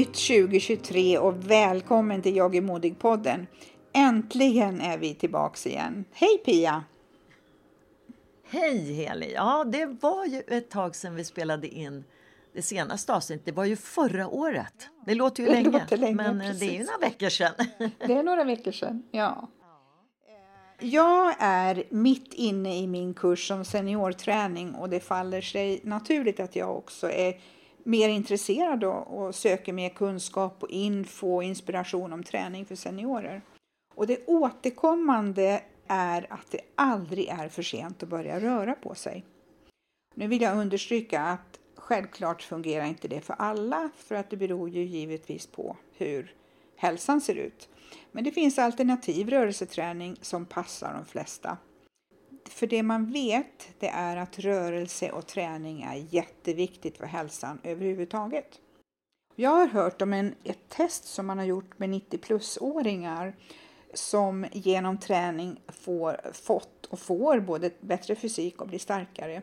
Nytt 2023 och välkommen till Jag är modig-podden. Äntligen är vi tillbaks igen. Hej Pia! Hej Heli! Ja, det var ju ett tag sedan vi spelade in det senaste avsnittet. Det var ju förra året. Det låter ju Det länge, låter länge, men eh, det är ju precis. några veckor sedan. Det är några veckor sedan. Ja. Jag är mitt inne i min kurs om seniorträning och det faller sig naturligt att jag också är mer intresserad och, och söker mer kunskap och info och inspiration om träning för seniorer. Och det återkommande är att det aldrig är för sent att börja röra på sig. Nu vill jag understryka att självklart fungerar inte det för alla för att det beror ju givetvis på hur hälsan ser ut. Men det finns alternativ rörelseträning som passar de flesta. För det man vet det är att rörelse och träning är jätteviktigt för hälsan överhuvudtaget. Jag har hört om en, ett test som man har gjort med 90-plus-åringar som genom träning får, fått och får både bättre fysik och blir starkare.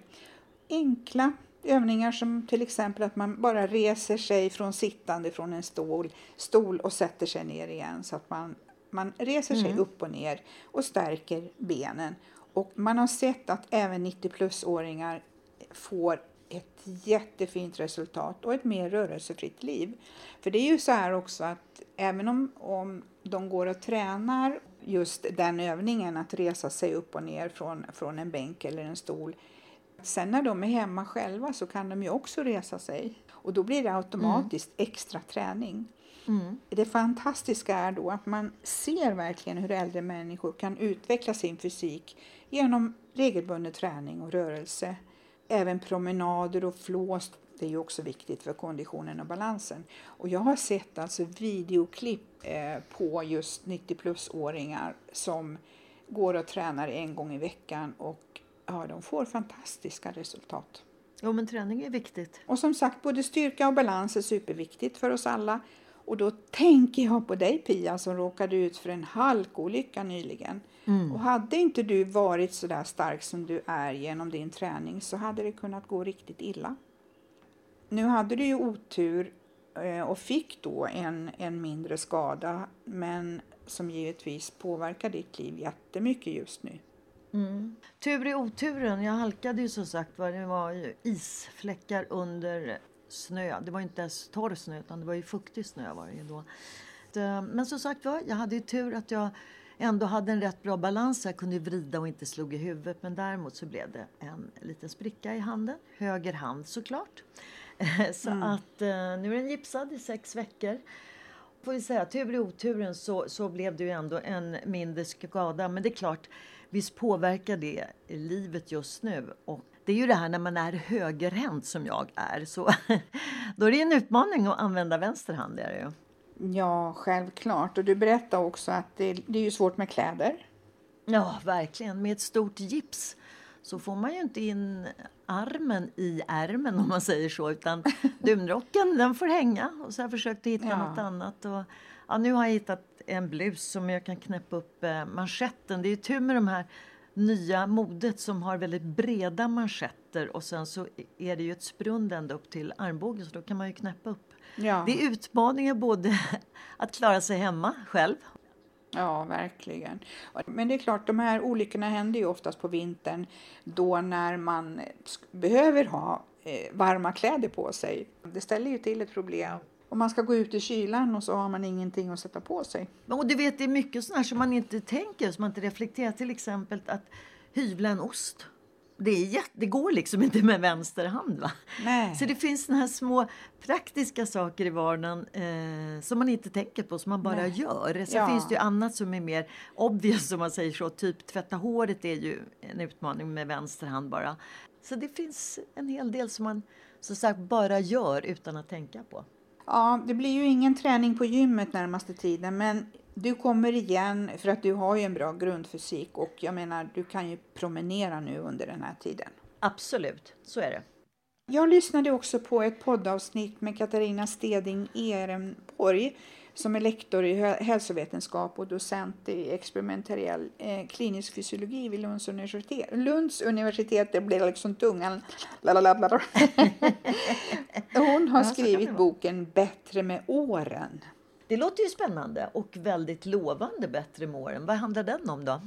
Enkla övningar som till exempel att man bara reser sig från sittande från en stol, stol och sätter sig ner igen så att man, man reser sig upp och ner och stärker benen. Och man har sett att även 90-plus-åringar får ett jättefint resultat och ett mer rörelsefritt liv. För det är ju så här också att även om, om de går och tränar just den övningen att resa sig upp och ner från, från en bänk eller en stol. Sen när de är hemma själva så kan de ju också resa sig och då blir det automatiskt extra träning. Det fantastiska är då att man ser verkligen hur äldre människor kan utveckla sin fysik genom regelbunden träning och rörelse. Även promenader och flås, det är ju också viktigt för konditionen och balansen. Och jag har sett alltså videoklipp eh, på just 90-plus-åringar som går och tränar en gång i veckan och ja, de får fantastiska resultat. Jo, men träning är viktigt. Och som sagt, både styrka och balans är superviktigt för oss alla. Och då tänker jag på dig Pia som råkade ut för en halkolycka nyligen. Och hade inte du varit så där stark som du är genom din träning så hade det kunnat gå riktigt illa. Nu hade du ju otur eh, och fick då en, en mindre skada men som givetvis påverkar ditt liv jättemycket just nu. Tur i oturen. Jag halkade ju som sagt var. Det var ju isfläckar under snö. Det var inte ens torr snö utan det var ju fuktig snö var det då. Eh, Men som sagt var, jag hade ju tur att jag ändå hade en rätt bra balans. Jag kunde vrida och inte slog i huvudet. Men däremot så blev det en liten spricka i handen. Höger hand såklart. Så att eh, nu är den gipsad i sex veckor. Får vi säga, tur i oturen så, så blev det ju ändå en mindre skada. Men det är klart, visst påverkar det livet just nu. Och det är ju det här när man är högerhänt som jag är. Så då är det en utmaning att använda vänster hand. Är det ju. Ja, självklart. Och du berättade också att det, det är ju svårt med kläder. Ja, verkligen. Med ett stort gips så får man ju inte in armen i ärmen om man säger så. Utan dunrocken den får hänga. Och så har jag försökt hitta Ja. något annat. Och, ja, nu har jag hittat en blus som jag kan knäppa upp eh, manschetten. Det är ju tur med de här nya modet som har väldigt breda manschetter. Och sen så är det ju ett sprund ända upp till armbågen så då kan man ju knäppa upp. Ja. Det är utmaningar både att klara sig hemma själv Ja, verkligen. Men det är klart, de här olyckorna händer ju oftast på vintern då när man behöver ha eh, varma kläder på sig. Det ställer ju till ett problem. Om man ska gå ut i kylan och så har man ingenting att sätta på sig. Och du vet, det är mycket sånt som man inte tänker, som man inte reflekterar. Till exempel att hyvla en ost det, är jätte, det går liksom inte med vänster hand. Va? Nej. Så det finns såna här små praktiska saker i vardagen eh, som man inte tänker på, som man bara Nej. gör. Sen ja. finns det ju annat som är mer obvious om man säger så. Typ tvätta håret är ju en utmaning med vänster hand bara. Så det finns en hel del som man så sagt bara gör utan att tänka på. Ja, det blir ju ingen träning på gymmet närmaste tiden men du kommer igen för att du har ju en bra grundfysik och jag menar du kan ju promenera nu under den här tiden. Absolut, så är det. Jag lyssnade också på ett poddavsnitt med Katarina Steding Ehrenborg som är lektor i hälsovetenskap och docent i experimentell eh, klinisk fysiologi vid Lunds universitet. Lunds universitet, det blev liksom tungan. Lalalala. Hon har skrivit boken Bättre med åren. Det låter ju spännande och väldigt lovande Bättre med åren. Vad handlar den om då?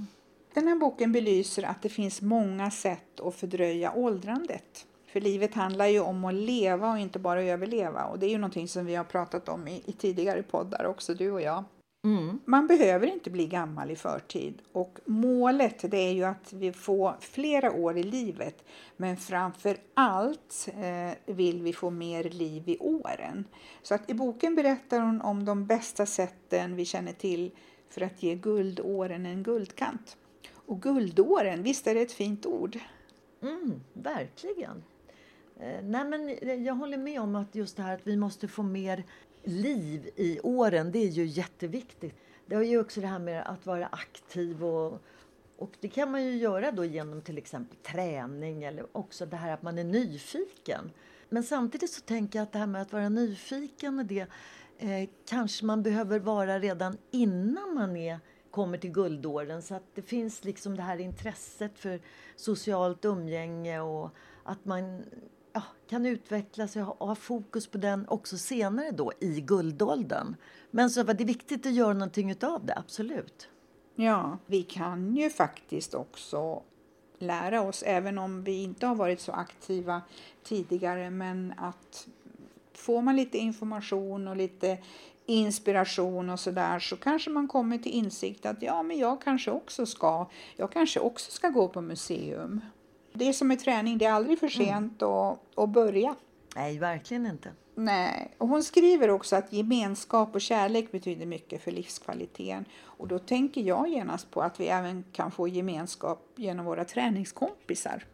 Den här boken belyser att det finns många sätt att fördröja åldrandet. För livet handlar ju om att leva och inte bara överleva. Och det är ju någonting som vi har pratat om i, i tidigare poddar också, du och jag. Mm. Man behöver inte bli gammal i förtid och målet det är ju att vi får flera år i livet men framför allt eh, vill vi få mer liv i åren. Så att i boken berättar hon om de bästa sätten vi känner till för att ge guldåren en guldkant. Och guldåren, visst är det ett fint ord? Mm, verkligen. Eh, nej men eh, jag håller med om att just det här att vi måste få mer liv i åren, det är ju jätteviktigt. Det är ju också det här med att vara aktiv och, och det kan man ju göra då genom till exempel träning eller också det här att man är nyfiken. Men samtidigt så tänker jag att det här med att vara nyfiken det eh, kanske man behöver vara redan innan man är kommer till guldåren så att det finns liksom det här intresset för socialt umgänge och att man ja, kan utvecklas och ha, fokus på den också senare då i guldåldern. Men så var det viktigt att göra någonting utav det, absolut. Ja, vi kan ju faktiskt också lära oss, även om vi inte har varit så aktiva tidigare, men att får man lite information och lite inspiration och sådär så kanske man kommer till insikt att ja, men jag kanske också ska, jag kanske också ska gå på museum. Det är som med träning, det är aldrig för mm. sent mm. att, att börja. Nej, verkligen inte. Nej, och hon skriver också att gemenskap och kärlek betyder mycket för livskvaliteten. Och då tänker jag genast på att vi även kan få gemenskap genom våra träningskompisar.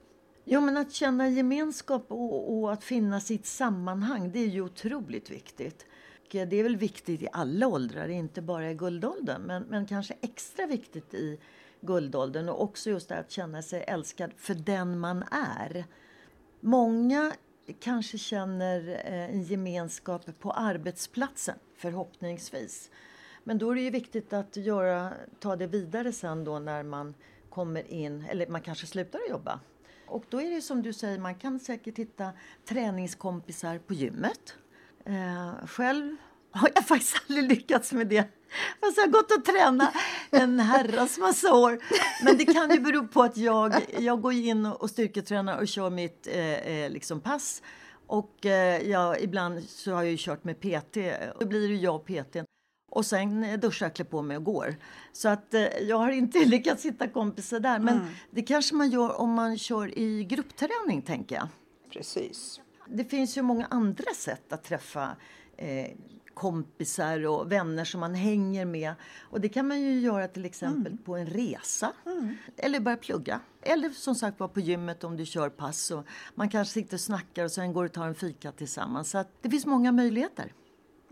Ja, men att känna gemenskap och, och att finna sitt sammanhang, det är ju otroligt viktigt. Det är väl viktigt i alla åldrar, inte bara i guldåldern, men, men kanske extra viktigt i guldåldern och också just det att känna sig älskad för den man är. Många kanske känner eh, en gemenskap på arbetsplatsen, förhoppningsvis. Men då är det ju viktigt att göra, ta det vidare sen då när man kommer in, eller man kanske slutar att jobba. Och då är det som du säger, man kan säkert hitta träningskompisar på gymmet. Eh, själv har jag faktiskt aldrig lyckats med det. Fast jag har gått och tränat en herrans massa år. Men det kan ju bero på att jag, jag går in och styrketränar och kör mitt eh, eh liksom pass. Och eh, jag, ibland så har jag ju kört med PT. Då blir det jag och PT. Och sen duschar jag, klär på mig och går. Så att eh, jag har inte lyckats hitta kompisar där. Men mm. det kanske man gör om man kör i gruppträning, tänker jag. Precis. Det finns ju många andra sätt att träffa eh, kompisar och vänner som man hänger med. Och det kan man ju göra till exempel mm. på en resa. Mm. Eller börja plugga. Eller som sagt var på gymmet om du kör pass. Och man kanske sitter och snackar och sen går och tar en fika tillsammans. Så det finns många möjligheter.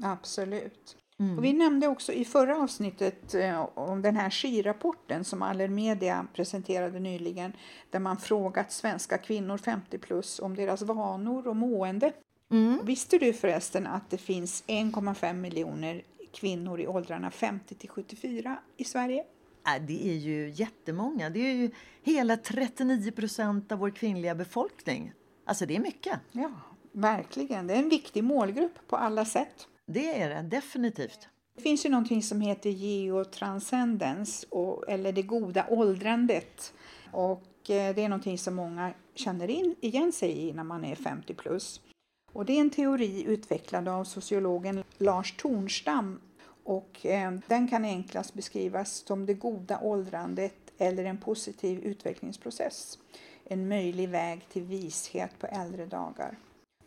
Absolut. Mm. Och vi nämnde också i förra avsnittet eh, om den här skirapporten som Allermedia presenterade nyligen där man frågat svenska kvinnor 50 plus om deras vanor och mående. Mm. Visste du förresten att det finns 1,5 miljoner kvinnor i åldrarna 50 till 74 i Sverige? Äh, det är ju jättemånga. Det är ju hela 39 procent av vår kvinnliga befolkning. Alltså det är mycket. Ja, verkligen. Det är en viktig målgrupp på alla sätt. Det är det definitivt. Det finns ju någonting som heter geotranscendens, och, eller det goda åldrandet. Och eh, det är någonting som många känner in, igen sig i när man är 50 plus. Och det är en teori utvecklad av sociologen Lars Tornstam och eh, den kan enklast beskrivas som det goda åldrandet eller en positiv utvecklingsprocess. En möjlig väg till vishet på äldre dagar.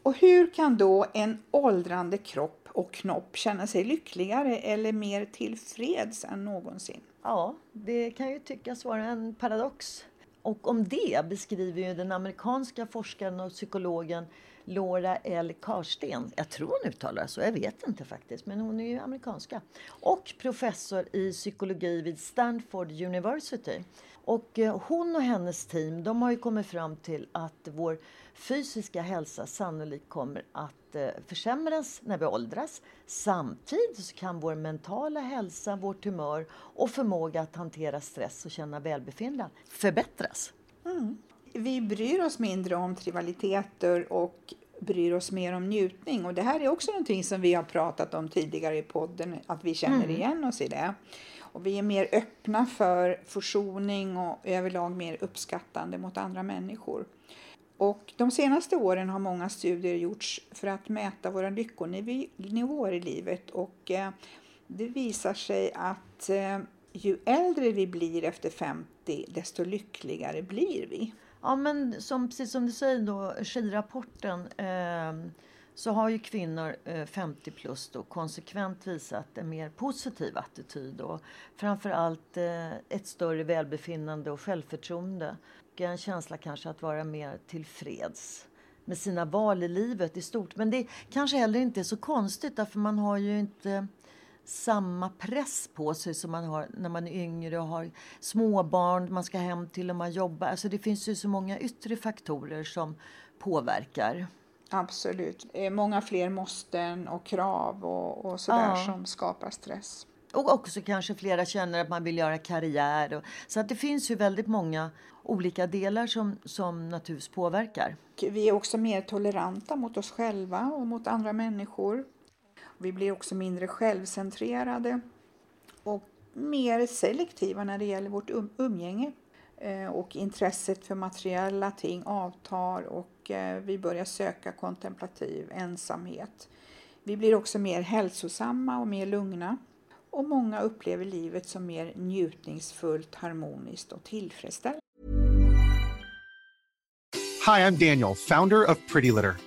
Och hur kan då en åldrande kropp och knopp känna sig lyckligare eller mer tillfreds än någonsin? Ja, det kan ju tyckas vara en paradox. Och om det beskriver ju den amerikanska forskaren och psykologen Laura L. Karsten. Jag tror hon uttalar så, jag vet inte faktiskt, men hon är ju amerikanska. Och professor i psykologi vid Stanford University. Och eh, hon och hennes team de har ju kommit fram till att vår fysiska hälsa sannolikt kommer att eh, försämras när vi åldras. Samtidigt kan vår mentala hälsa, vårt humör och förmåga att hantera stress och känna välbefinnande förbättras. Mm. Vi bryr oss mindre om trivialiteter och bryr oss mer om njutning. Och det här är också någonting som vi har pratat om tidigare i podden, att vi känner mm. igen oss i det. Och vi är mer öppna för försoning och överlag mer uppskattande mot andra människor. Och de senaste åren har många studier gjorts för att mäta våra lyckonivåer i livet och eh, det visar sig att eh, ju äldre vi blir efter 50 desto lyckligare blir vi. Ja, men som, precis som du säger då, skirapporten eh, så har ju kvinnor eh, 50 plus då konsekvent visat en mer positiv attityd och framförallt eh, ett större välbefinnande och självförtroende. Och en känsla kanske att vara mer tillfreds med sina val i livet i stort. Men det kanske heller inte är så konstigt därför man har ju inte samma press på sig som man har när man är yngre och har småbarn man ska hem till och man jobbar. Alltså det finns ju så många yttre faktorer som påverkar. Absolut. Många fler måsten och krav och, och sådär ja. som skapar stress. Och också kanske flera känner att man vill göra karriär. Och, så att det finns ju väldigt många olika delar som, som naturligtvis påverkar. Vi är också mer toleranta mot oss själva och mot andra människor. Vi blir också mindre självcentrerade och mer selektiva när det gäller vårt um umgänge. Eh, och intresset för materiella ting avtar och eh, vi börjar söka kontemplativ ensamhet. Vi blir också mer hälsosamma och mer lugna. Och många upplever livet som mer njutningsfullt, harmoniskt och tillfredsställande. Hej, jag Daniel, founder of Pretty Litter.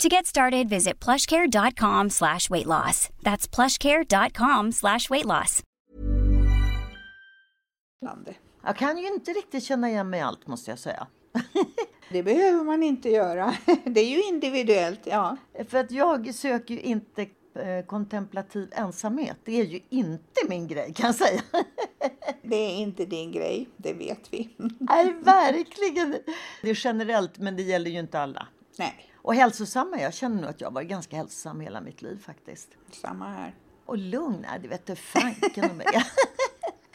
To get started, visit plushcare.com slash weight loss. That's plushcare.com slash weight loss. Jag kan ju inte riktigt känna igen mig i allt måste jag säga. det behöver man inte göra. Det är ju individuellt, ja. För att jag söker ju inte eh, kontemplativ ensamhet. Det är ju inte min grej kan jag säga. Det är inte din grej, det vet vi. Nej, verkligen. Det är generellt, men det gäller ju inte alla. Nej. Och hälsosamma, jag känner nog att jag varit ganska hälsosam hela mitt liv faktiskt. Samma här. Och lugn, nej det vet du fanken om mig.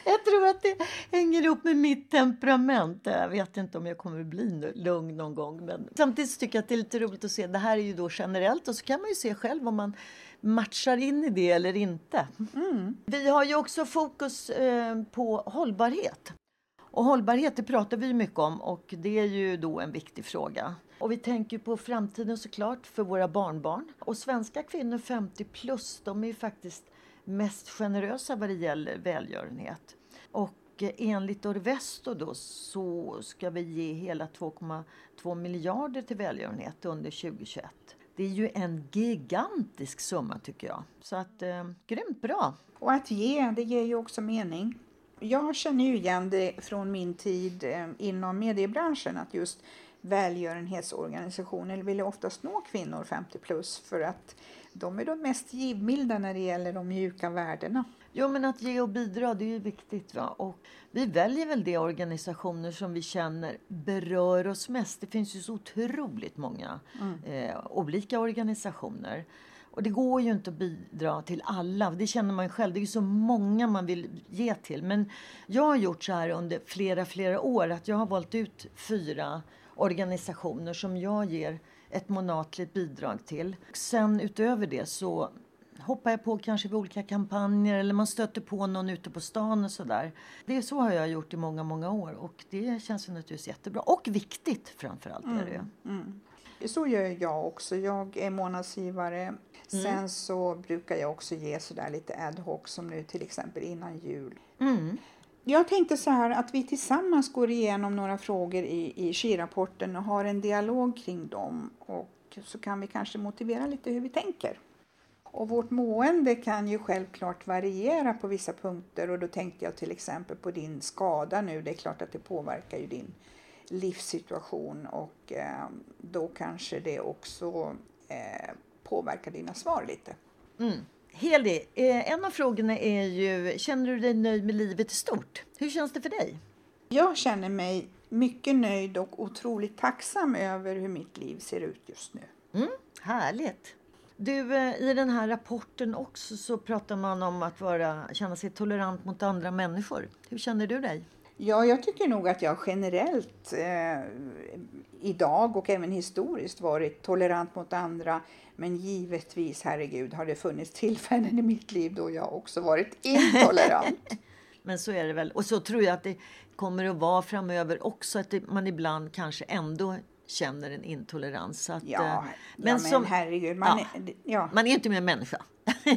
Jag tror att det hänger ihop med mitt temperament. Jag vet inte om jag kommer att bli lugn någon gång. Men samtidigt tycker jag att det är lite roligt att se. Det här är ju då generellt och så kan man ju se själv om man matchar in i det eller inte. Mm. Vi har ju också fokus eh, på hållbarhet. Och hållbarhet det pratar vi mycket om och det är ju då en viktig fråga. Och vi tänker på framtiden såklart för våra barnbarn. Och svenska kvinnor 50 plus, de är ju faktiskt mest generösa vad det gäller välgörenhet. Och enligt Orvesto då så ska vi ge hela 2,2 miljarder till välgörenhet under 2021. Det är ju en gigantisk summa tycker jag. Så att, eh, grymt bra! Och att ge, det ger ju också mening. Jag känner ju igen det från min tid eh, inom mediebranschen att just välgörenhetsorganisationer vill oftast nå kvinnor 50 plus för att de är de mest givmilda när det gäller de mjuka värdena. Jo, men att ge och bidra, det är viktigt. Va? Och vi väljer väl de organisationer som vi känner berör oss mest. Det finns ju så otroligt många mm. eh, olika organisationer. Och det går ju inte att bidra till alla. Det känner man själv. Det är ju så många man vill ge till. Men jag har gjort så här under flera, flera år att jag har valt ut fyra organisationer som jag ger ett månatligt bidrag till. Sen utöver det så hoppar jag på kanske vid olika kampanjer eller man stöter på någon ute på stan och sådär. Det är så har jag gjort i många, många år och det känns naturligtvis jättebra. Och viktigt framförallt är det mm, mm. Så gör jag också. Jag är månadsgivare. Mm. Sen så brukar jag också ge sådär lite ad hoc som nu till exempel innan jul. Mm. Jag tänkte så här att vi tillsammans går igenom några frågor i, i KI-rapporten och har en dialog kring dem och så kan vi kanske motivera lite hur vi tänker. Och vårt mående kan ju självklart variera på vissa punkter och då tänkte jag till exempel på din skada nu. Det är klart att det påverkar ju din livssituation och eh, då kanske det också eh, påverkar dina svar lite. Mm. Heli, eh, en av frågorna är ju, känner du dig nöjd med livet i stort? Hur känns det för dig? Jag känner mig mycket nöjd och otroligt tacksam över hur mitt liv ser ut just nu. Mm, härligt! Du, eh, i den här rapporten också så pratar man om att vara, känna sig tolerant mot andra människor. Hur känner du dig? Ja, jag tycker nog att jag generellt eh, idag och även historiskt varit tolerant mot andra. Men givetvis, herregud, har det funnits tillfällen i mitt liv då jag också varit intolerant. men så är det väl. Och så tror jag att det kommer att vara framöver också, att det, man ibland kanske ändå känner en intolerans. Att, ja, eh, men, ja, men som, herregud, man, ja, är, ja. man är inte mer människa.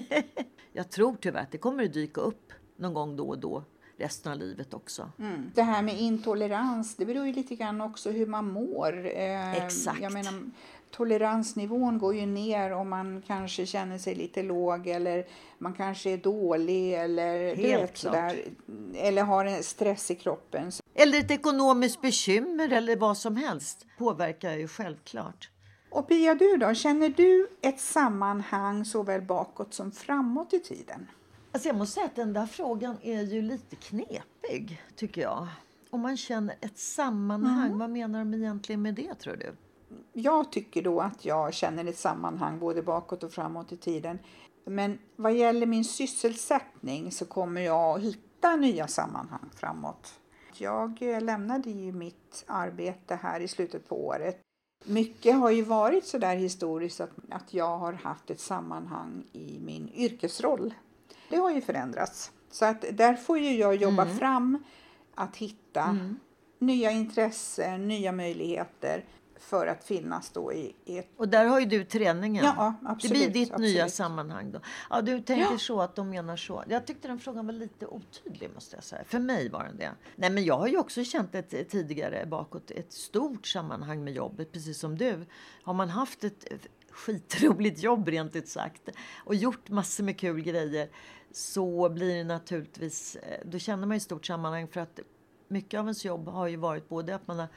jag tror tyvärr att det kommer att dyka upp någon gång då och då resten av livet också. Mm. Det här med intolerans, det beror ju lite grann också hur man mår. Eh, Exakt. Jag menar, toleransnivån går ju ner om man kanske känner sig lite låg eller man kanske är dålig eller, Helt sådär, eller har en stress i kroppen. Eller ett ekonomiskt bekymmer eller vad som helst påverkar ju självklart. Och Pia, du då? Känner du ett sammanhang såväl bakåt som framåt i tiden? Alltså jag måste säga att den där frågan är ju lite knepig, tycker jag. Om man känner ett sammanhang, mm. vad menar de egentligen med det tror du? Jag tycker då att jag känner ett sammanhang både bakåt och framåt i tiden. Men vad gäller min sysselsättning så kommer jag hitta nya sammanhang framåt. Jag lämnade ju mitt arbete här i slutet på året. Mycket har ju varit så där historiskt att, att jag har haft ett sammanhang i min yrkesroll det har ju förändrats. Så att där får ju jag jobba mm. fram att hitta mm. nya intressen, nya möjligheter för att finnas då i, i ett... Och där har ju du träningen. Ja, absolut, det blir ditt absolut. nya sammanhang då. Ja, du tänker ja. så att de menar så. Jag tyckte den frågan var lite otydlig måste jag säga. För mig var den det. Nej, men jag har ju också känt ett tidigare bakåt ett stort sammanhang med jobbet, precis som du. Har man haft ett skitroligt jobb rent ut sagt och gjort massor med kul grejer så blir det naturligtvis, eh, då känner man ju stort sammanhang för att mycket av ens jobb har ju varit både att man har,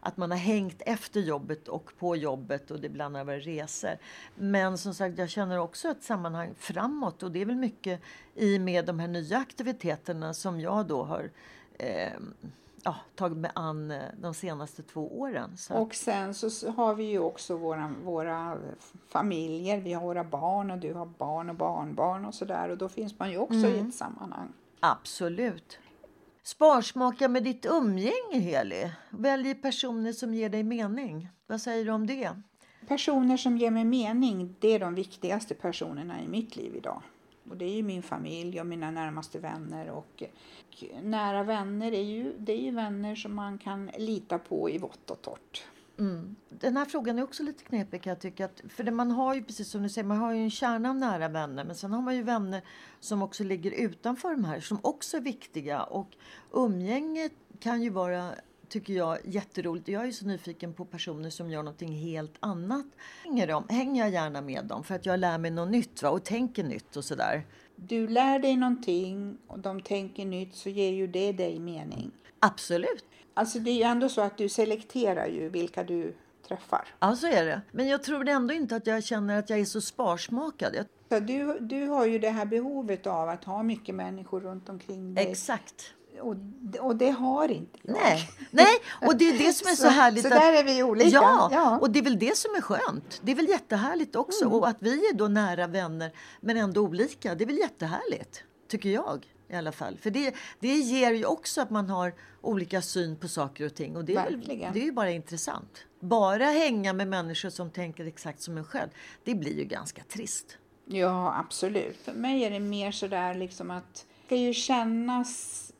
att man har hängt efter jobbet och på jobbet och det ibland har varit resor. Men som sagt, jag känner också ett sammanhang framåt och det är väl mycket i med de här nya aktiviteterna som jag då har eh, ja, tagit mig an eh, de senaste två åren. Så. Och sen så har vi ju också våra, våra familjer, vi har våra barn och du har barn och barnbarn och sådär och då finns man ju också mm. i ett sammanhang. Absolut. Sparsmaka med ditt umgänge, Heli. Välj personer som ger dig mening. Vad säger du om det? Personer som ger mig mening, det är de viktigaste personerna i mitt liv idag. Och det är ju min familj och mina närmaste vänner. Och nära vänner är ju, det är ju vänner som man kan lita på i vått och torrt. Mm. Den här frågan är också lite knepig kan jag tycka. Att, för det, man har ju precis som du säger, man har ju en kärna av nära vänner. Men sen har man ju vänner som också ligger utanför de här som också är viktiga. Och umgänget kan ju vara tycker jag jätteroligt. Jag är så nyfiken på personer som gör någonting helt annat. Hänger, de, hänger jag gärna med dem för att jag lär mig något nytt va? och tänker nytt och sådär. Du lär dig någonting och de tänker nytt så ger ju det dig mening. Absolut. Alltså det är ju ändå så att du selekterar ju vilka du träffar. Ja, så är det. Men jag tror ändå inte att jag känner att jag är så sparsmakad. Så du, du har ju det här behovet av att ha mycket människor runt omkring dig. Exakt. Och, och det har inte jag. Nej, Nej. och det är det som är så, så härligt. Så att, där är vi olika. Ja, ja, och det är väl det som är skönt. Det är väl jättehärligt också. Mm. Och att vi är då nära vänner men ändå olika. Det är väl jättehärligt, tycker jag i alla fall. För det, det ger ju också att man har olika syn på saker och ting. Och det är, väl, det är ju bara intressant. Bara hänga med människor som tänker exakt som en själv, det blir ju ganska trist. Ja, absolut. För mig är det mer sådär liksom att det ska ju kännas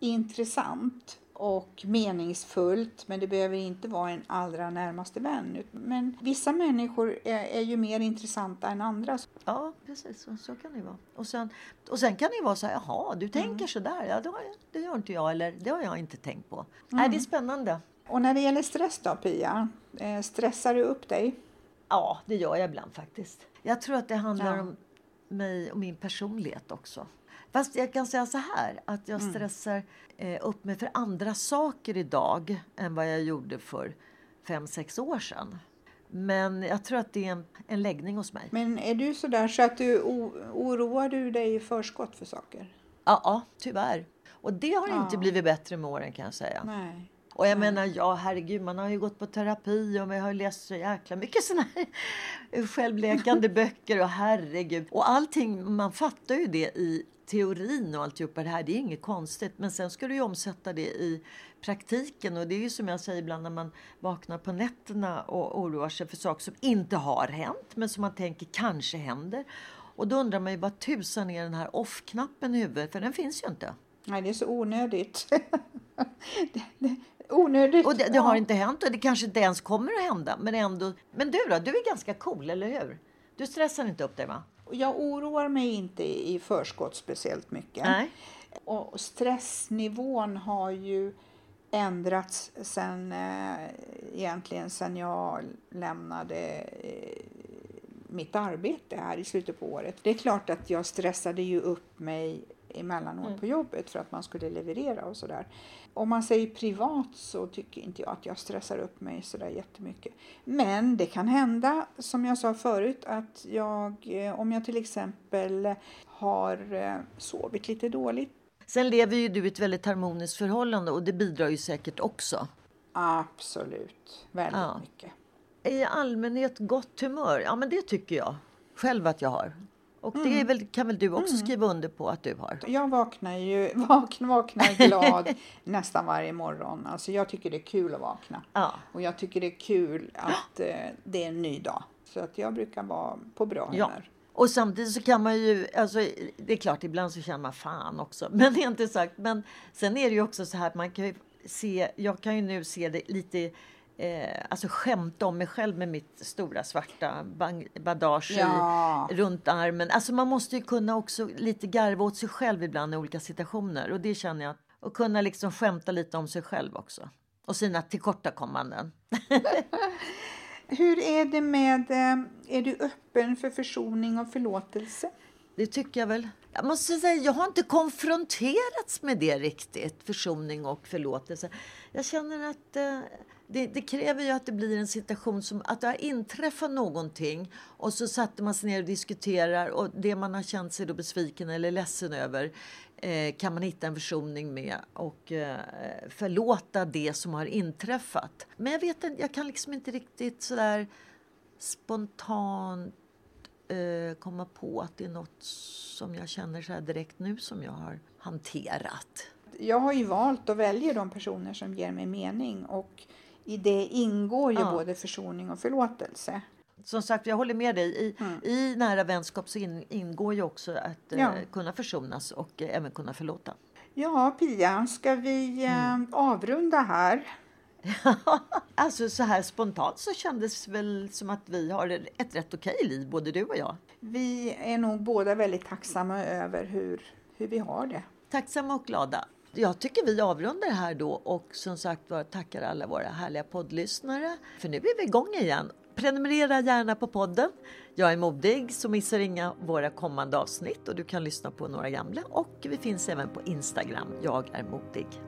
intressant och meningsfullt men det behöver inte vara en allra närmaste vän. Men vissa människor är, är ju mer intressanta än andra. Ja, precis. Så, så kan det vara. Och sen, och sen kan det vara så här, jaha, du tänker mm. så där. Ja, det, har, det gör inte jag eller det har jag inte tänkt på. Mm. Nej, det är spännande. Och när det gäller stress då, Pia? Eh, stressar du upp dig? Ja, det gör jag ibland faktiskt. Jag tror att det handlar ja. om mig och min personlighet också. Fast jag kan säga så här att jag mm. stressar eh, upp mig för andra saker idag än vad jag gjorde för fem sex år sedan. Men jag tror att det är en, en läggning hos mig. Men är du så där så att du oroar du dig i förskott för saker? Ja, ja tyvärr. Och det har ja. inte blivit bättre med åren kan jag säga. Nej. Och jag menar, ja herregud, man har ju gått på terapi och man har läst så jäkla mycket såna här självläkande böcker och herregud. Och allting, man fattar ju det i teorin och alltihopa det här, det är inget konstigt. Men sen ska du ju omsätta det i praktiken. Och det är ju som jag säger ibland när man vaknar på nätterna och oroar sig för saker som inte har hänt, men som man tänker kanske händer. Och då undrar man ju vad tusan är den här off-knappen i huvudet, för den finns ju inte. Nej, det är så onödigt. det, det, onödigt. Och det, det har inte hänt och det kanske inte ens kommer att hända. Men ändå. Men du då? Du är ganska cool, eller hur? Du stressar inte upp dig va? Jag oroar mig inte i förskott speciellt mycket. Nej. Och stressnivån har ju ändrats sen eh, egentligen sen jag lämnade eh, mitt arbete här i slutet på året. Det är klart att jag stressade ju upp mig emellanåt mm. på jobbet för att man skulle leverera och sådär. Om man säger privat så tycker inte jag att jag stressar upp mig sådär jättemycket. Men det kan hända, som jag sa förut, att jag, eh, om jag till exempel har eh, sovit lite dåligt. Sen lever ju du i ett väldigt harmoniskt förhållande och det bidrar ju säkert också. Absolut, väldigt ja. mycket. I allmänhet gott humör, ja men det tycker jag själv att jag har. Och det mm. väl, kan väl du också mm. skriva under på att du har? Jag vaknar ju vaknar, vaknar glad nästan varje morgon. Alltså jag tycker det är kul att vakna. Ja. Och jag tycker det är kul att eh, det är en ny dag. Så att jag brukar vara på bra humör. Ja. Och samtidigt så kan man ju, alltså det är klart ibland så känner man fan också, men det är inte sagt. Men sen är det ju också så här att man kan ju se, jag kan ju nu se det lite eh, alltså skämta om mig själv med mitt stora svarta bandage ja. runt armen. Alltså man måste ju kunna också lite garva åt sig själv ibland i olika situationer. Och det känner jag. Och kunna liksom skämta lite om sig själv också. Och sina tillkortakommanden. Hur är det med, eh, är du öppen för försoning och förlåtelse? Det tycker jag väl. Jag måste säga, jag har inte konfronterats med det riktigt, försoning och förlåtelse. Jag känner att eh, det, det, kräver ju att det blir en situation som att det har inträffat någonting och så satte man sig ner och diskuterar och det man har känt sig då besviken eller ledsen över eh, kan man hitta en försoning med och eh, förlåta det som har inträffat. Men jag vet jag kan liksom inte riktigt sådär spontant eh, komma på att det är något som jag känner så direkt nu som jag har hanterat. Jag har ju valt och väljer de personer som ger mig mening och i det ingår ju Ja. både försoning och förlåtelse. Som sagt, jag håller med dig. I, Mm. i nära vänskap så in, ingår ju också att eh, Ja. kunna försonas och eh, även kunna förlåta. Ja, Pia, ska vi eh, Mm. avrunda här? Alltså så här spontant så kändes det väl som att vi har ett rätt okej liv, både du och jag. Vi är nog båda väldigt tacksamma över hur, hur vi har det. Tacksamma och glada. Jag tycker vi avrundar här då och som sagt var tackar alla våra härliga poddlyssnare. För nu är vi igång igen. Prenumerera gärna på podden. Jag är modig så missar inga våra kommande avsnitt och du kan lyssna på några gamla och vi finns även på Instagram. Jag är modig.